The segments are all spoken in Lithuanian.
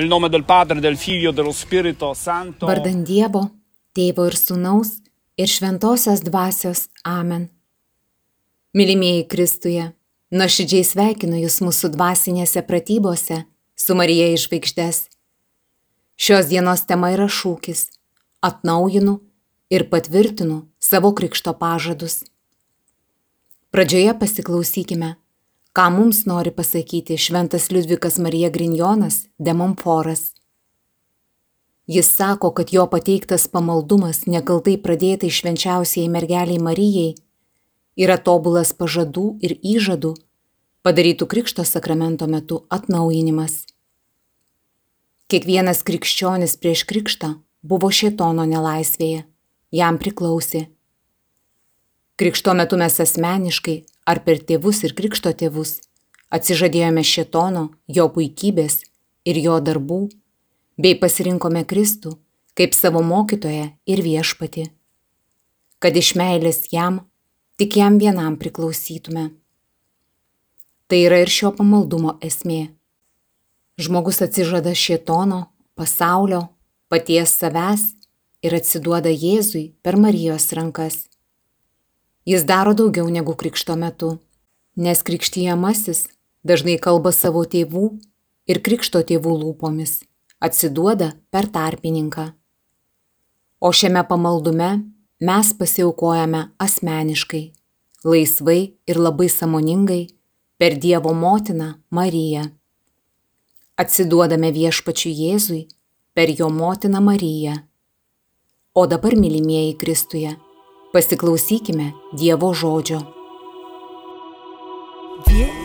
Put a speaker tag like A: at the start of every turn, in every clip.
A: Nel nome del Padre, del Figlio dello Spirito Santo.
B: Vardan Dievo, Tėvo ir Sūnaus ir Šventosios Dvasios Amen. Mylimieji Kristuje, nuoširdžiai sveikinu Jūs mūsų dvasinėse pratybose su Marija iš žvaigždės. Šios dienos tema yra šūkis - atnaujinu ir patvirtinu savo krikšto pažadus. Pradžioje pasiklausykime, ką mums nori pasakyti Šventas Liudvikas Marija Grinjonas de Montforas. Jis sako, kad jo pateiktas pamaldumas nekaltai pradėtai švenčiausiai mergeliai Marijai yra tobulas pažadų ir įžadų padarytų Krikšto sakramento metu atnaujinimas. Kiekvienas krikščionis prieš Krikštą buvo šėtono nelaisvėje, jam priklausė. Krikšto metu mes asmeniškai ar per tėvus ir Krikšto tėvus atsižadėjome šėtono, jo puikybės ir jo darbų bei pasirinkome Kristų kaip savo mokytoją ir viešpati, kad iš meilės jam tik jam vienam priklausytume. Tai yra ir šio pamaldumo esmė. Žmogus atsižada šietono, pasaulio, paties savęs ir atsiduoda Jėzui per Marijos rankas. Jis daro daugiau negu krikšto metu, nes krikštyjamasis dažnai kalba savo tėvų ir krikšto tėvų lūpomis atsiduoda per tarpininką. O šiame pamaldume mes pasiaukojame asmeniškai, laisvai ir labai samoningai per Dievo motiną Mariją. Atsiduodame viešpačiu Jėzui per jo motiną Mariją. O dabar, mylimieji Kristuje, pasiklausykime Dievo žodžio.
C: Vieni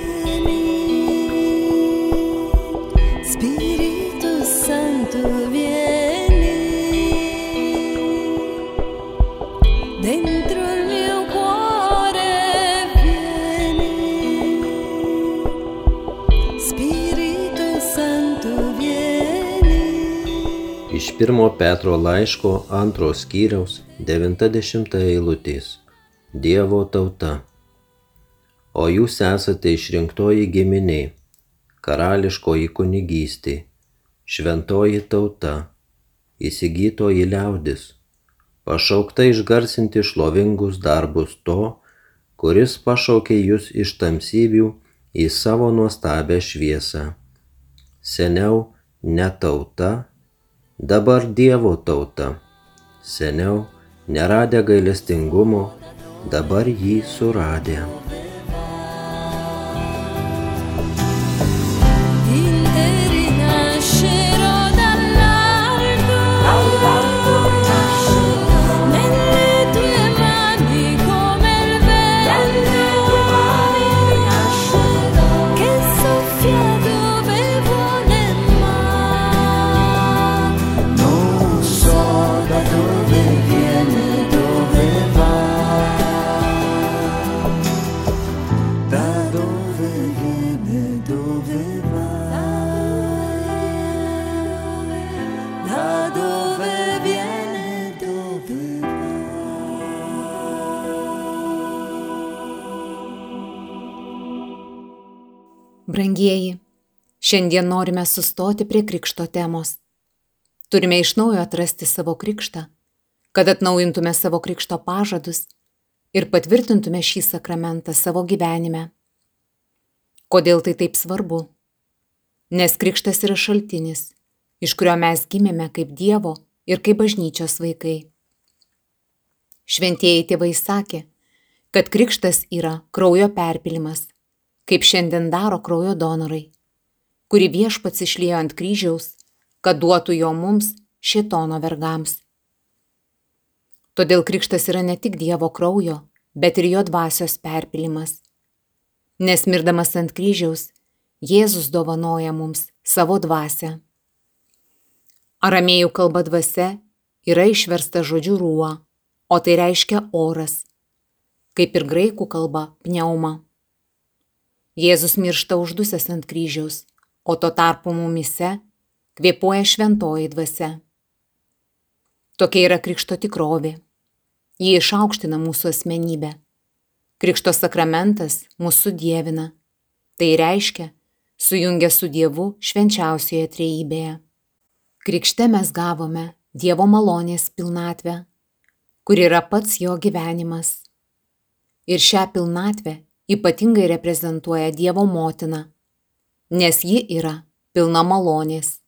D: pirmo Petro laiško antros skyriaus 90 eilutės. Dievo tauta. O jūs esate išrinktoji giminiai, karališkoji kunigystė, šventoji tauta, įsigytoji liaudis, pašaukta išgarsinti šlovingus darbus to, kuris pašaukė jūs iš tamsybių į savo nuostabę šviesą. Seniau ne tauta, dabar Dievo tauta. Seniau neradę gailestingumo, dabar jį suradę.
B: Brangieji, šiandien norime sustoti prie krikšto temos. Turime iš naujo atrasti savo krikštą, kad atnaujintume savo krikšto pažadus ir patvirtintume šį sakramentą savo gyvenime. Kodėl tai taip svarbu? Nes krikštas yra šaltinis, iš kurio mes gimėme kaip Dievo ir kaip bažnyčios vaikai. Šventieji tėvai sakė, kad krikštas yra kraujo perpilimas, kaip šiandien daro kraujo donorai, kurį viešpats išliejo ant kryžiaus, kad duotų jo mums šitono vergams. Todėl krikštas yra ne tik Dievo kraujo, bet ir jo dvasios perpilimas. Nes mirdamas ant kryžiaus, Jėzus dovanoja mums savo dvasę. Aramėjų kalba dvasia yra išversta žodžiu ruo, o tai reiškia oras, kaip ir graikų kalba pneuma. Jėzus miršta uždusęs ant kryžiaus, o tuo tarpu mumise kvėpuoja šventoji dvasia. Tokia yra krikšto tikrovė. Ji išaukština mūsų asmenybę. Krikšto sakramentas mūsų dievina. Tai reiškia, sujungia su Dievu švenčiausioje trejybėje. Krikšte mes gavome Dievo malonės pilnatvę, kur yra pats jo gyvenimas. Ir šią pilnatvę ypatingai reprezentuoja Dievo motina, nes ji yra pilna malonės.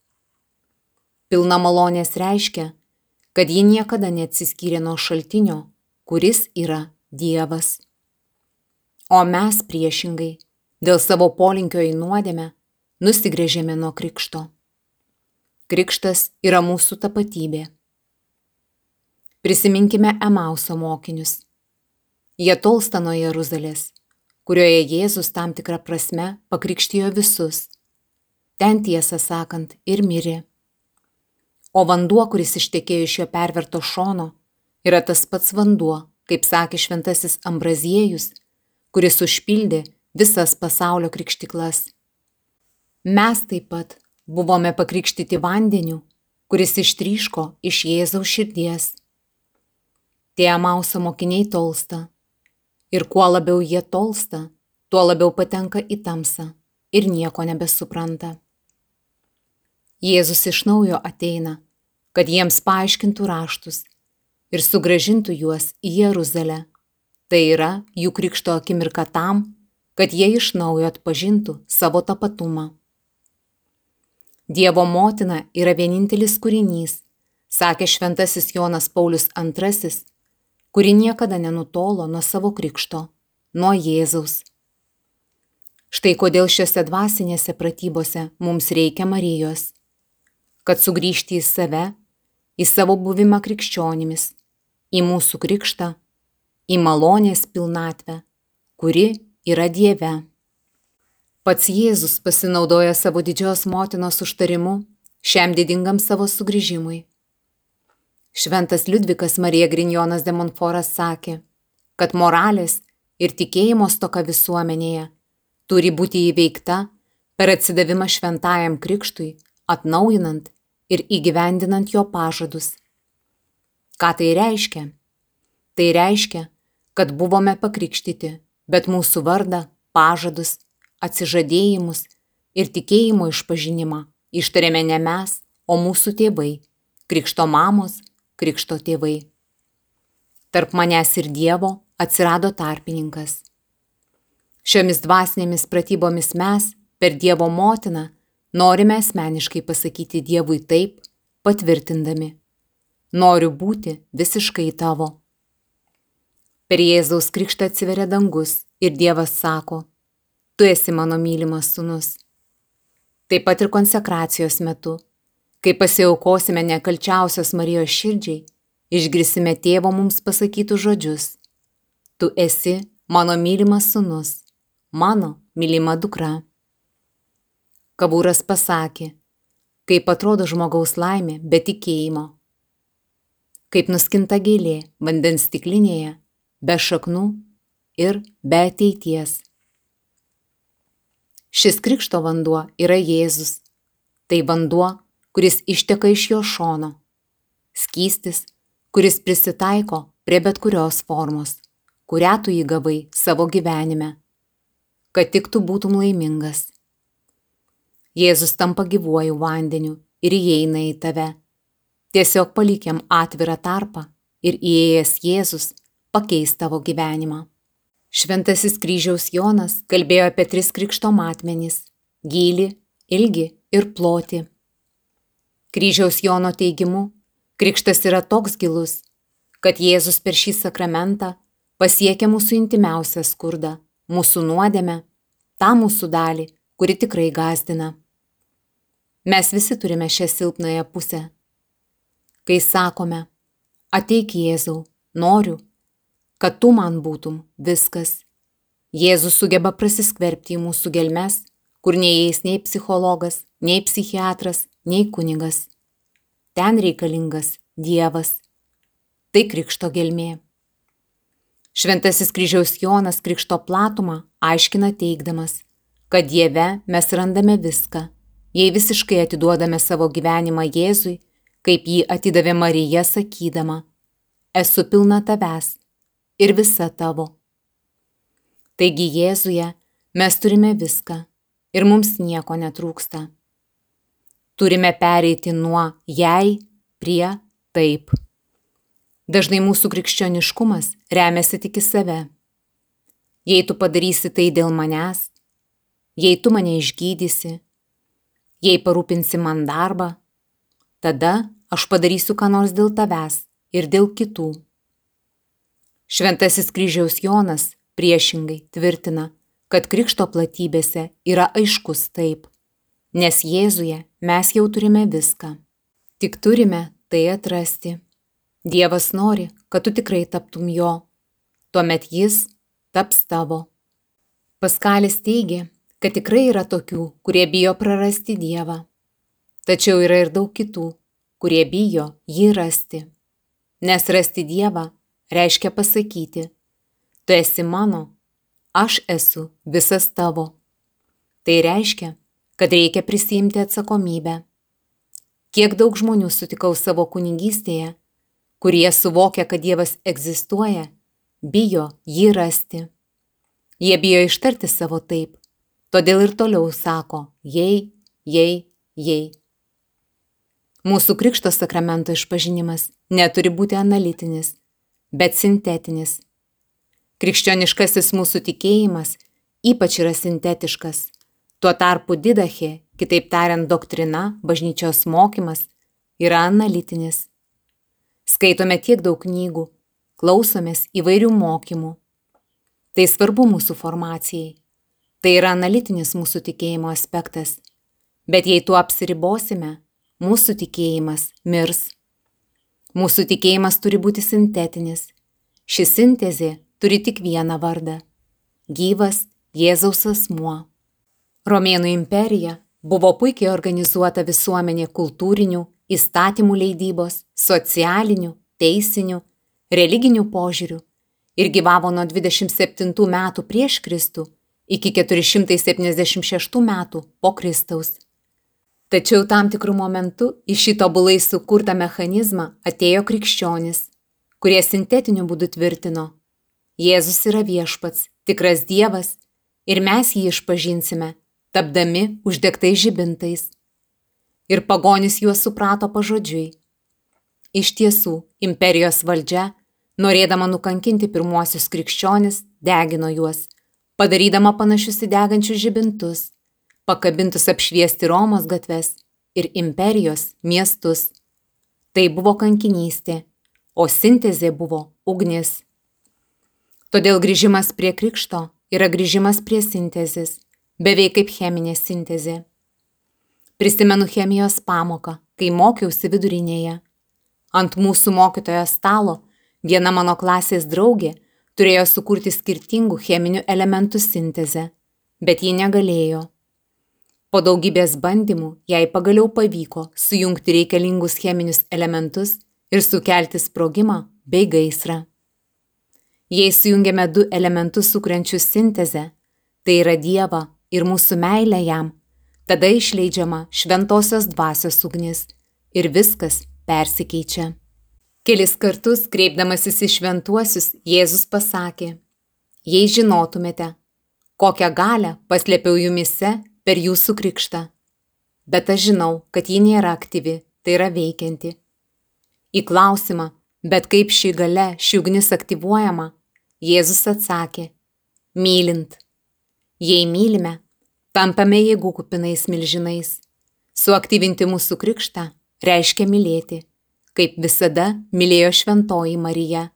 B: Pilna malonės reiškia, kad ji niekada neatsiskyrė nuo šaltinio, kuris yra Dievas. O mes priešingai, dėl savo polinkio į nuodėmę, nusigrėžėme nuo krikšto. Krikštas yra mūsų tapatybė. Prisiminkime Emauso mokinius. Jie tolsta nuo Jeruzalės, kurioje Jėzus tam tikrą prasme pakrikštijo visus. Ten tiesą sakant ir mirė. O vanduo, kuris ištekėjo iš jo perverto šono, yra tas pats vanduo, kaip sakė šventasis Ambraziejus, kuris užpildė visas pasaulio krikštiklas. Mes taip pat buvome pakrikštyti vandeniu, kuris ištryško iš Jėzaus širdies. Tie Amauso mokiniai tolsta. Ir kuo labiau jie tolsta, tuo labiau patenka į tamsą ir nieko nebesupranta. Jėzus iš naujo ateina, kad jiems paaiškintų raštus ir sugražintų juos į Jeruzalę. Tai yra jų krikšto akimirka tam, kad jie iš naujo atpažintų savo tapatumą. Dievo motina yra vienintelis kūrinys, sakė šventasis Jonas Paulius II, kuri niekada nenutolo nuo savo krikšto, nuo Jėzaus. Štai kodėl šiuose dvasinėse pratybose mums reikia Marijos, kad sugrįžti į save, į savo buvimą krikščionimis, į mūsų krikštą, į malonės pilnatvę, kuri yra Dieve. Pats Jėzus pasinaudoja savo didžios motinos užtarimu šiam didingam savo sugrįžimui. Šventas Liudvikas Marija Grinjonas de Monforas sakė, kad moralės ir tikėjimo stoka visuomenėje turi būti įveikta per atsidavimą šventajam krikštui, atnaujinant ir įgyvendinant jo pažadus. Ką tai reiškia? Tai reiškia, kad buvome pakrikštyti, bet mūsų vardą, pažadus, atsižadėjimus ir tikėjimo išpažinimą ištarėme ne mes, o mūsų tėvai, krikšto mamos, krikšto tėvai. Tarp manęs ir Dievo atsirado tarpininkas. Šiomis dvasinėmis pratybomis mes, per Dievo motiną, norime asmeniškai pasakyti Dievui taip, patvirtindami. Noriu būti visiškai tavo. Per Jėzaus krikštą atsiveria dangus ir Dievas sako, tu esi mano mylimas sunus. Taip pat ir konsekracijos metu, kai pasiaukosime nekalčiausios Marijos širdžiai, išgrisime tėvo mums pasakytų žodžius. Tu esi mano mylimas sunus, mano mylima dukra. Kabūras pasakė, kaip atrodo žmogaus laimė be tikėjimo. Kaip nuskinta gėlė vandens stiklinėje, be šaknų ir be ateities. Šis krikšto vanduo yra Jėzus. Tai vanduo, kuris išteka iš jo šono. Skystis, kuris prisitaiko prie bet kurios formos, kurią tu įgavai savo gyvenime, kad tik tu būtum laimingas. Jėzus tampa gyvuoju vandeniu ir įeina į tave. Tiesiog palikiam atvirą tarpą ir įėjęs Jėzus pakeis tavo gyvenimą. Šventasis kryžiaus Jonas kalbėjo apie tris krikšto matmenys - gilį, ilgi ir ploti. Kryžiaus Jono teigimu, krikštas yra toks gilus, kad Jėzus per šį sakramentą pasiekia mūsų intimiausią skurdą, mūsų nuodėmę, tą mūsų dalį, kuri tikrai gazdina. Mes visi turime šią silpnąją pusę. Kai sakome, ateik Jėzau, noriu, kad tu man būtum viskas. Jėzus sugeba prasiskverbti į mūsų gelmes, kur neįeis nei psichologas, nei psichiatras, nei kunigas. Ten reikalingas Dievas. Tai krikšto gelmė. Šventasis kryžiaus Jonas krikšto platumą aiškina teikdamas, kad Dieve mes randame viską, jei visiškai atiduodame savo gyvenimą Jėzui, kaip jį atidavė Marija sakydama, esu pilna tavęs ir visa tavo. Taigi Jėzuje mes turime viską ir mums nieko netrūksta. Turime pereiti nuo jei prie taip. Dažnai mūsų krikščioniškumas remiasi tik į save. Jei tu padarysi tai dėl manęs, jei tu mane išgydysi, jei parūpinsi man darbą, tada aš padarysiu ką nors dėl tavęs ir dėl kitų. Šventasis kryžiaus Jonas priešingai tvirtina, kad krikšto platybėse yra aiškus taip, nes Jėzuje mes jau turime viską. Tik turime tai atrasti. Dievas nori, kad tu tikrai taptum jo, tuomet jis taps tavo. Paskalis teigia, kad tikrai yra tokių, kurie bijo prarasti Dievą. Tačiau yra ir daug kitų, kurie bijo jį rasti. Nes rasti Dievą reiškia pasakyti, tu esi mano, aš esu visas tavo. Tai reiškia, kad reikia prisimti atsakomybę. Kiek daug žmonių sutikau savo kunigystėje, kurie suvokia, kad Dievas egzistuoja, bijo jį rasti. Jie bijo ištarti savo taip, todėl ir toliau sako, jei, jei, jei. Mūsų krikšto sakramento išpažinimas neturi būti analitinis, bet sintetinis. Krikščioniškasis mūsų tikėjimas ypač yra sintetiškas. Tuo tarpu didachė, kitaip tariant doktrina, bažnyčios mokymas, yra analitinis. Skaitome tiek daug knygų, klausomės įvairių mokymų. Tai svarbu mūsų formacijai. Tai yra analitinis mūsų tikėjimo aspektas. Bet jei tuo apsiribosime, mūsų tikėjimas mirs. Mūsų tikėjimas turi būti sintetinis. Ši sintezė turi tik vieną vardą - gyvas Jėzaus asmuo. Romėnų imperija buvo puikiai organizuota visuomenė kultūrinių, įstatymų leidybos, socialinių, teisinių, religinių požiūrių ir gyvavo nuo 27 metų prieš Kristų iki 476 metų po Kristaus. Tačiau tam tikrų momentų į šį tobulai sukurtą mechanizmą atėjo krikščionis, kurie sintetiniu būdu tvirtino, Jėzus yra viešpats, tikras Dievas ir mes jį išpažinsime, tapdami uždegtais žibintais. Ir pagonis juos suprato pažodžiui. Iš tiesų, imperijos valdžia, norėdama nukankinti pirmuosius krikščionis, degino juos, padarydama panašius į degančius žibintus, pakabintus apšviesti Romos gatves ir imperijos miestus. Tai buvo kankinystė, o sintezė buvo ugnis. Todėl grįžimas prie krikšto yra grįžimas prie sintezės, beveik kaip cheminė sintezė. Prisimenu chemijos pamoką, kai mokiausi vidurinėje. Ant mūsų mokytojo stalo viena mano klasės draugė turėjo sukurti skirtingų cheminių elementų sintezę, bet ji negalėjo. Po daugybės bandymų jai pagaliau pavyko sujungti reikalingus cheminius elementus ir sukelti sprogimą bei gaisrą. Jei sujungiame du elementus sukrenčius sintezę, tai yra Dievą ir mūsų meilę jam, tada išleidžiama šventosios dvasios ugnis ir viskas persikeičia. Kelis kartus kreipdamasis į šventuosius, Jėzus pasakė, jei žinotumėte, kokią galę paslėpiau jumise per jūsų krikštą, bet aš žinau, kad ji nėra aktyvi, tai yra veikianti. Į klausimą, bet kaip ši gale, ši ugnis aktyvuojama, Jėzus atsakė, mylint. Jei mylime, tampame jėgų kupinais milžinais. Suaktyvinti mūsų krikštą reiškia mylėti, kaip visada mylėjo šventoji Marija,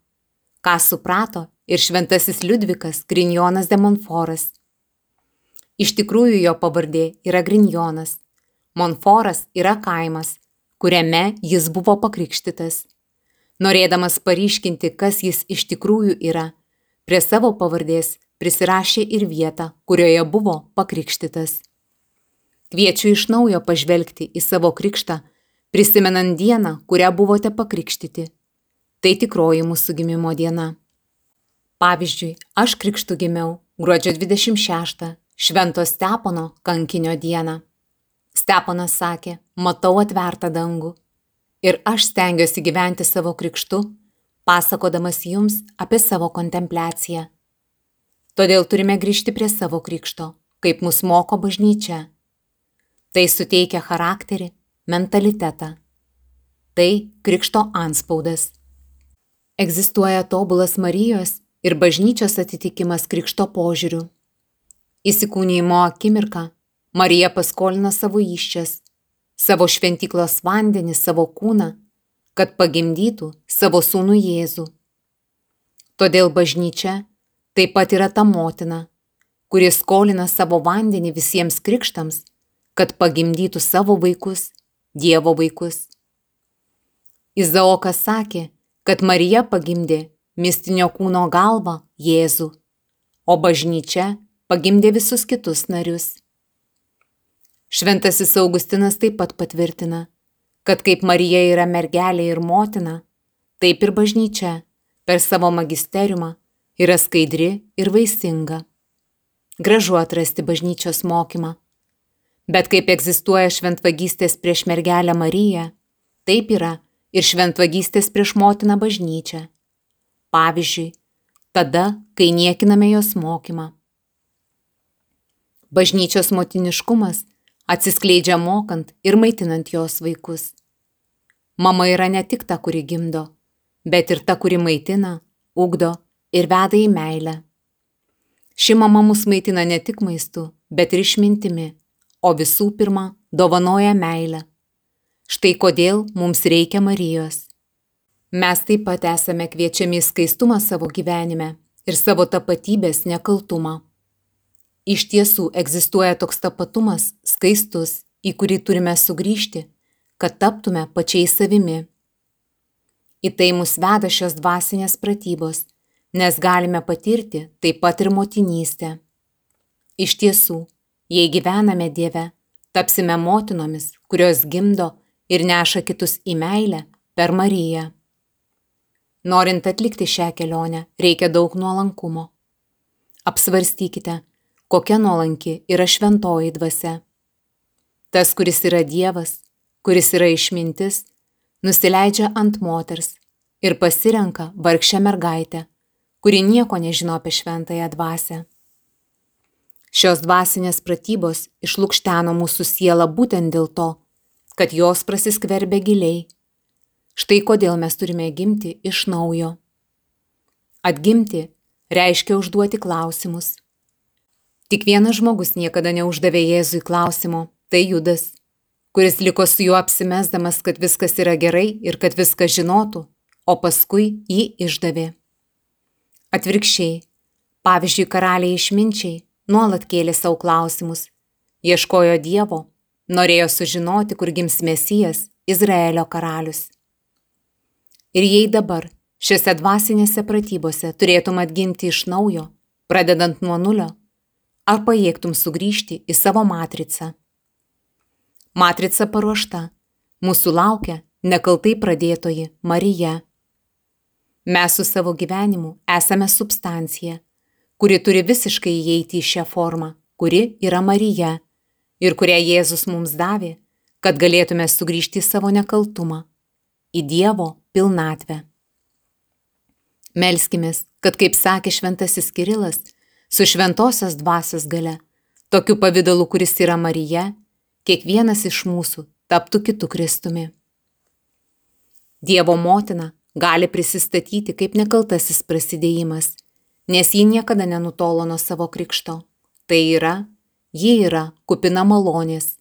B: ką suprato ir šventasis Liudvikas Grinjonas de Monforas. Iš tikrųjų jo pavardė yra Grinjonas. Monforas yra kaimas, kuriame jis buvo pakrikštytas. Norėdamas paryškinti, kas jis iš tikrųjų yra, Prie savo pavardės prisirašė ir vietą, kurioje buvo pakrikštytas. Kviečiu iš naujo pažvelgti į savo krikštą, prisimenant dieną, kurią buvote pakrikštyti. Tai tikroji mūsų gimimo diena. Pavyzdžiui, aš krikštų gimiau gruodžio 26, Švento Stepono kankinio dieną. Steponas sakė, matau atvertą dangų. Ir aš stengiuosi gyventi savo krikštu pasakodamas jums apie savo kontempliaciją. Todėl turime grįžti prie savo krikšto, kaip mus moko bažnyčia. Tai suteikia charakterį, mentalitetą. Tai krikšto anspaudas. Egzistuoja tobulas Marijos ir bažnyčios atitikimas krikšto požiūriu. Įsikūnymo akimirką Marija paskolina savo iščias, savo šventyklos vandenį, savo kūną kad pagimdytų savo sūnų Jėzų. Todėl bažnyčia taip pat yra ta motina, kuri skolina savo vandenį visiems krikštams, kad pagimdytų savo vaikus, Dievo vaikus. Izaokas sakė, kad Marija pagimdė mistinio kūno galvą Jėzų, o bažnyčia pagimdė visus kitus narius. Šventasis Augustinas taip pat patvirtina, kad kaip Marija yra mergelė ir motina, taip ir bažnyčia per savo magisteriumą yra skaidri ir vaisinga. Gražu atrasti bažnyčios mokymą. Bet kaip egzistuoja šventvagystės prieš mergelę Mariją, taip yra ir šventvagystės prieš motiną bažnyčią. Pavyzdžiui, tada, kai niekiname jos mokymą. Bažnyčios motiniškumas atsiskleidžia mokant ir maitinant jos vaikus. Mama yra ne tik ta, kuri gimdo, bet ir ta, kuri maitina, ugdo ir veda į meilę. Ši mama mus maitina ne tik maistu, bet ir išmintimi, o visų pirma dovanoja meilę. Štai kodėl mums reikia Marijos. Mes taip pat esame kviečiami į skaistumą savo gyvenime ir savo tapatybės nekaltumą. Iš tiesų egzistuoja toks tapatumas, skaistus, į kurį turime sugrįžti, kad taptume pačiais savimi. Į tai mus veda šios dvasinės pratybos, nes galime patirti taip pat ir motinystę. Iš tiesų, jei gyvename Dieve, tapsime motinomis, kurios gimdo ir neša kitus į meilę per Mariją. Norint atlikti šią kelionę, reikia daug nuolankumo. Apsvarstykite, kokia nuolanki yra šventoji dvasia. Tas, kuris yra Dievas, kuris yra išmintis, nusileidžia ant moters ir pasirenka vargšę mergaitę, kuri nieko nežino apie šventąją dvasę. Šios dvasinės pratybos išlūkšteno mūsų sielą būtent dėl to, kad jos prasiskverbia giliai. Štai kodėl mes turime gimti iš naujo. Atgimti reiškia užduoti klausimus. Tik vienas žmogus niekada neuždavė Jėzui klausimo - tai Judas, kuris liko su juo apsimesdamas, kad viskas yra gerai ir kad viską žinotų, o paskui jį išdavė. Atvirkščiai, pavyzdžiui, karaliai išminčiai nuolat kėlė savo klausimus, ieškojo Dievo, norėjo sužinoti, kur gims Mesijas, Izraelio karalius. Ir jei dabar šiuose dvasinėse pratybose turėtum atgimti iš naujo, pradedant nuo nulio, ar pajėgtum sugrįžti į savo matricą. Matrica paruošta, mūsų laukia nekaltai pradėtoji Marija. Mes su savo gyvenimu esame substancija, kuri turi visiškai įeiti į šią formą, kuri yra Marija ir kurią Jėzus mums davė, kad galėtume sugrįžti į savo nekaltumą, į Dievo pilnatvę. Melskimės, kad, kaip sakė šventasis Kirilas, su šventosios dvasios gale, tokiu pavydalu, kuris yra Marija, kiekvienas iš mūsų taptų kitų Kristumi. Dievo motina gali prisistatyti kaip nekaltasis prasidėjimas, nes ji niekada nenutolo nuo savo krikšto. Tai yra, ji yra kupina malonės.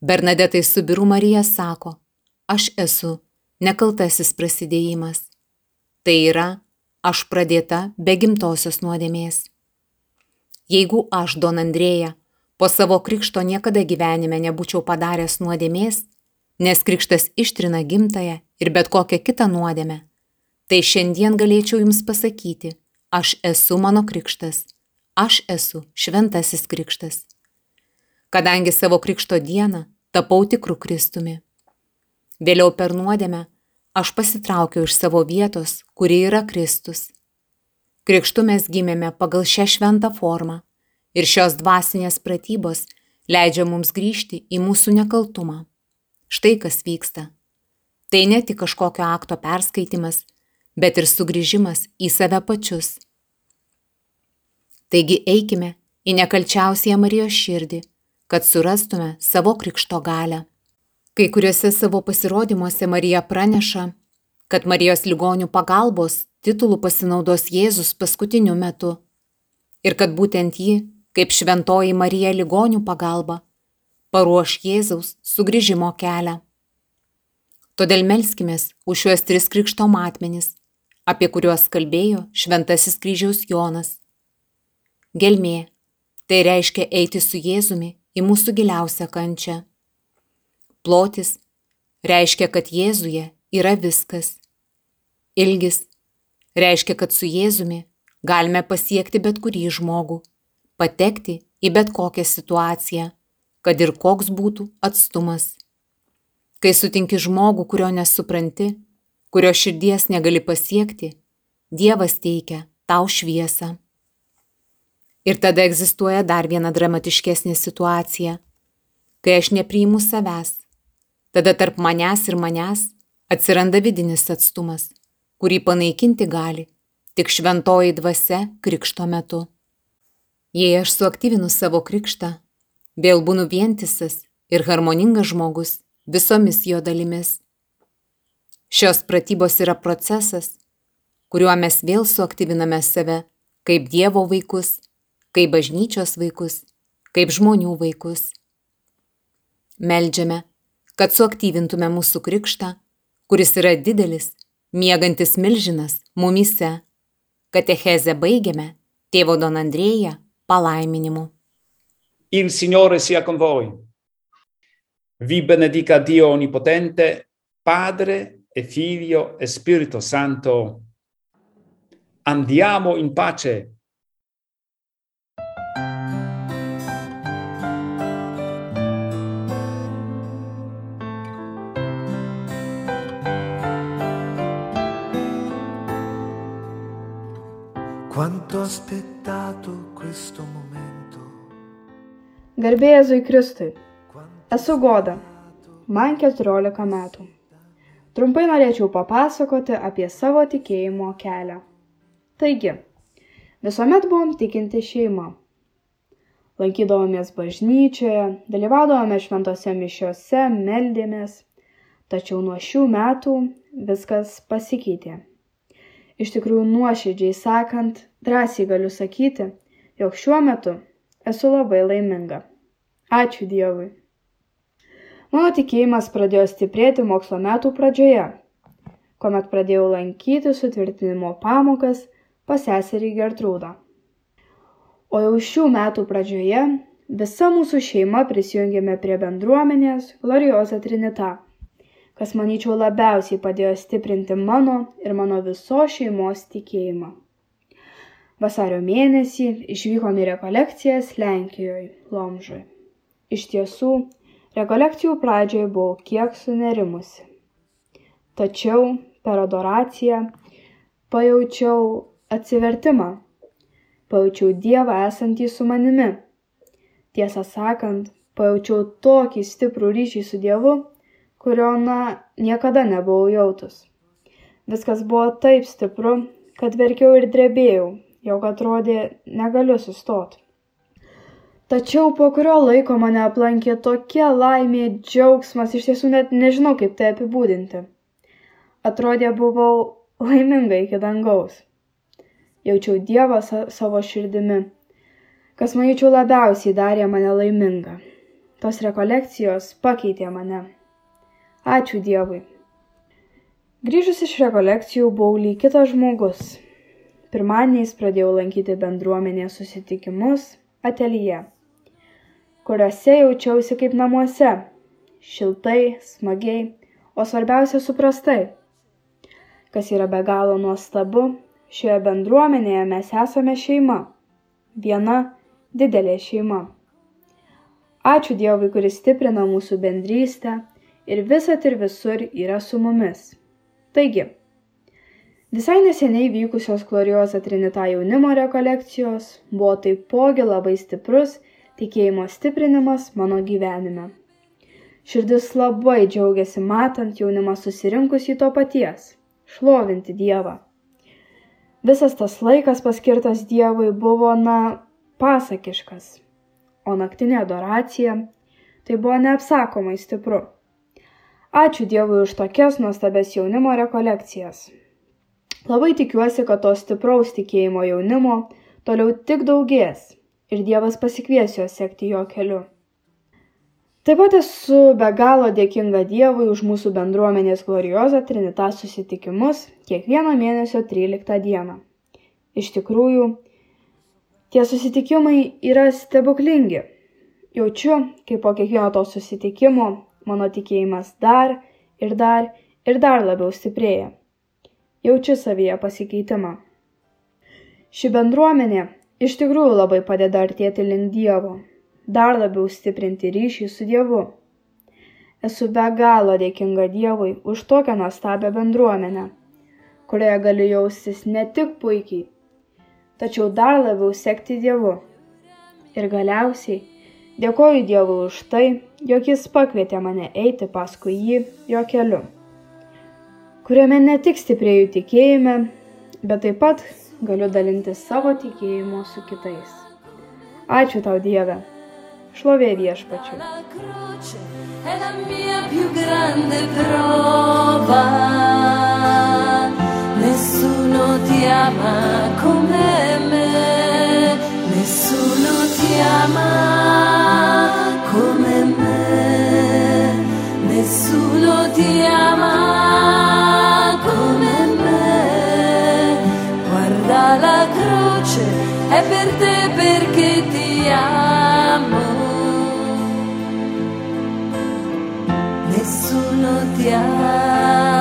B: Bernadetai su biru Marija sako, aš esu nekaltasis prasidėjimas. Tai yra, aš pradėta be gimtosios nuodėmės. Jeigu aš, Don Andrėja, po savo krikšto niekada gyvenime nebūčiau padaręs nuodėmės, nes krikštas ištrina gimtają ir bet kokią kitą nuodėmę, tai šiandien galėčiau jums pasakyti, aš esu mano krikštas, aš esu šventasis krikštas. Kadangi savo krikšto dieną tapau tikrų Kristumi. Vėliau per nuodėmę aš pasitraukiau iš savo vietos, kuri yra Kristus. Krikštu mes gimėme pagal šią šventą formą ir šios dvasinės pratybos leidžia mums grįžti į mūsų nekaltumą. Štai kas vyksta. Tai ne tik kažkokio akto perskaitimas, bet ir sugrįžimas į save pačius. Taigi eikime į nekalčiausią Marijos širdį, kad surastume savo krikšto galę. Kai kuriuose savo pasirodymuose Marija praneša, kad Marijos ligonių pagalbos titulų pasinaudos Jėzus paskutiniu metu ir kad būtent ji, kaip šventoji Marija ligonių pagalba, paruoš Jėzaus sugrįžimo kelią. Todėl melskimės už šiuos tris krikšto matmenis, apie kuriuos kalbėjo šventasis kryžiaus Jonas. Gelmė - tai reiškia eiti su Jėzumi į mūsų giliausią kančią. Plotis reiškia, kad Jėzuje yra viskas. Ilgis reiškia, kad su Jėzumi galime pasiekti bet kurį žmogų, patekti į bet kokią situaciją, kad ir koks būtų atstumas. Kai sutinki žmogų, kurio nesupranti, kurio širdies negali pasiekti, Dievas teikia tau šviesą. Ir tada egzistuoja dar viena dramatiškesnė situacija, kai aš nepriimu savęs, Tada tarp manęs ir manęs atsiranda vidinis atstumas, kurį panaikinti gali tik šventoji dvasia krikšto metu. Jei aš suaktyvinu savo krikštą, vėl būnu vientisas ir harmoningas žmogus visomis jo dalimis. Šios pratybos yra procesas, kuriuo mes vėl suaktyviname save kaip Dievo vaikus, kaip bažnyčios vaikus, kaip žmonių vaikus. Meldžiame, kad suaktyvintume mūsų krikštą, kuris yra didelis, miegantis milžinas mumise. Katechezę baigiame tėvo Don Andrėja palaiminimu.
A: Il Signore sia con voi. Vi benedica Dio Onnipotente, Padre e Figlio e Spirito Santo. Andiamo in pace.
C: Quanto ho aspettato questo momento.
E: Garbė Jėzui Kristui. Esu Goda. Man 14 metų. Trumpai norėčiau papasakoti apie savo tikėjimo kelią. Taigi, visuomet buvom tikinti šeima. Lankydavomės bažnyčioje, dalyvaudavome šventose mišiose, meldėmės, tačiau nuo šių metų viskas pasikeitė. Iš tikrųjų, nuoširdžiai sakant, drąsiai galiu sakyti, jog šiuo metu esu labai laiminga. Ačiū Dievui. Mano tikėjimas pradėjo stiprėti mokslo metų pradžioje, kuomet pradėjau lankyti sutvirtinimo pamokas pas seserį Gertrūdą. O jau šių metų pradžioje visa mūsų šeima prisijungėme prie bendruomenės Glorioza Trinita, kas manyčiau labiausiai padėjo stiprinti mano ir mano visos šeimos tikėjimą. Vasario mėnesį išvykome į rekolekcijas Lenkijoje, Lomžui. Iš tiesų, rekolekcijų pradžioje buvau kiek sunerimusi. Tačiau per adoraciją pajaučiau atsivertimą. Pajaučiau dievą esantį su manimi. Tiesą sakant pajaučiau tokį stiprų ryšį su dievu kurio na niekada nebuvau jautus. Viskas buvo taip stipru kad verkiau ir drebėjau jog atrodė negaliu sustot. Tačiau po kurio laiko mane aplankė tokia laimė džiaugsmas iš tiesų net nežinau kaip tai apibūdinti. Atrodė buvau laiminga iki dangaus. Jaučiau dievą sa savo širdimi kas manyčiau labiausiai darė mane laimingą tos rekolekcijos pakeitė mane. Ačiū dievui. Grįžus iš rekolekcijų buvau lyg kitas žmogus pirmadieniais pradėjau lankyti bendruomenės susitikimus ateljė kuriuose jaučiausi kaip namuose. Šiltai smagiai o svarbiausia suprastai. Kas yra be galo nuostabu šioje bendruomenėje mes esame šeima. Viena didelė šeima. Ačiū dievui kuris stiprina mūsų bendrystę ir visad ir visur yra su mumis. Taigi Visai neseniai vykusios Glorioza Trinita jaunimo rekolekcijos buvo taipogi labai stiprus tikėjimo stiprinimas mano gyvenime. Širdis labai džiaugiasi matant jaunimą susirinkus į to paties - šlovinti Dievą. Visas tas laikas paskirtas Dievui buvo, na, pasakiškas, o naktinė adoracija tai buvo neapsakomai stipru. Ačiū Dievui už tokias nuostabes jaunimo rekolekcijas. Labai tikiuosi, kad to stipraus tikėjimo jaunimo toliau tik daugės ir Dievas pasikvies juos sekti jo keliu. Taip pat esu be galo dėkinga Dievui už mūsų bendruomenės glorioza Trinita susitikimus kiekvieno mėnesio 13 dieną. Iš tikrųjų, tie susitikimai yra stebuklingi. Jaučiu, kaip po kiekvieno to susitikimo mano tikėjimas dar ir dar ir dar labiau stiprėja. Jaučiu savyje pasikeitimą. Ši bendruomenė iš tikrųjų labai padeda artėti link Dievo, dar labiau stiprinti ryšį su Dievu. Esu be galo dėkinga Dievui už tokią nuostabią bendruomenę, kurioje galiu jaustis ne tik puikiai, tačiau dar labiau sekti Dievu. Ir galiausiai dėkoju Dievui už tai, jog Jis pakvietė mane eiti paskui jį jo keliu, kuriame ne tik stiprėjau tikėjime, bet taip pat galiu dalintis savo tikėjimu su kitais. Ačiū tau Dieve. Šlovė viešpačiu. Nessuno ti ama come me. Nessuno ti ama come me. Nessuno ti ama. La croce è per te perché ti amo. Nessuno ti ama.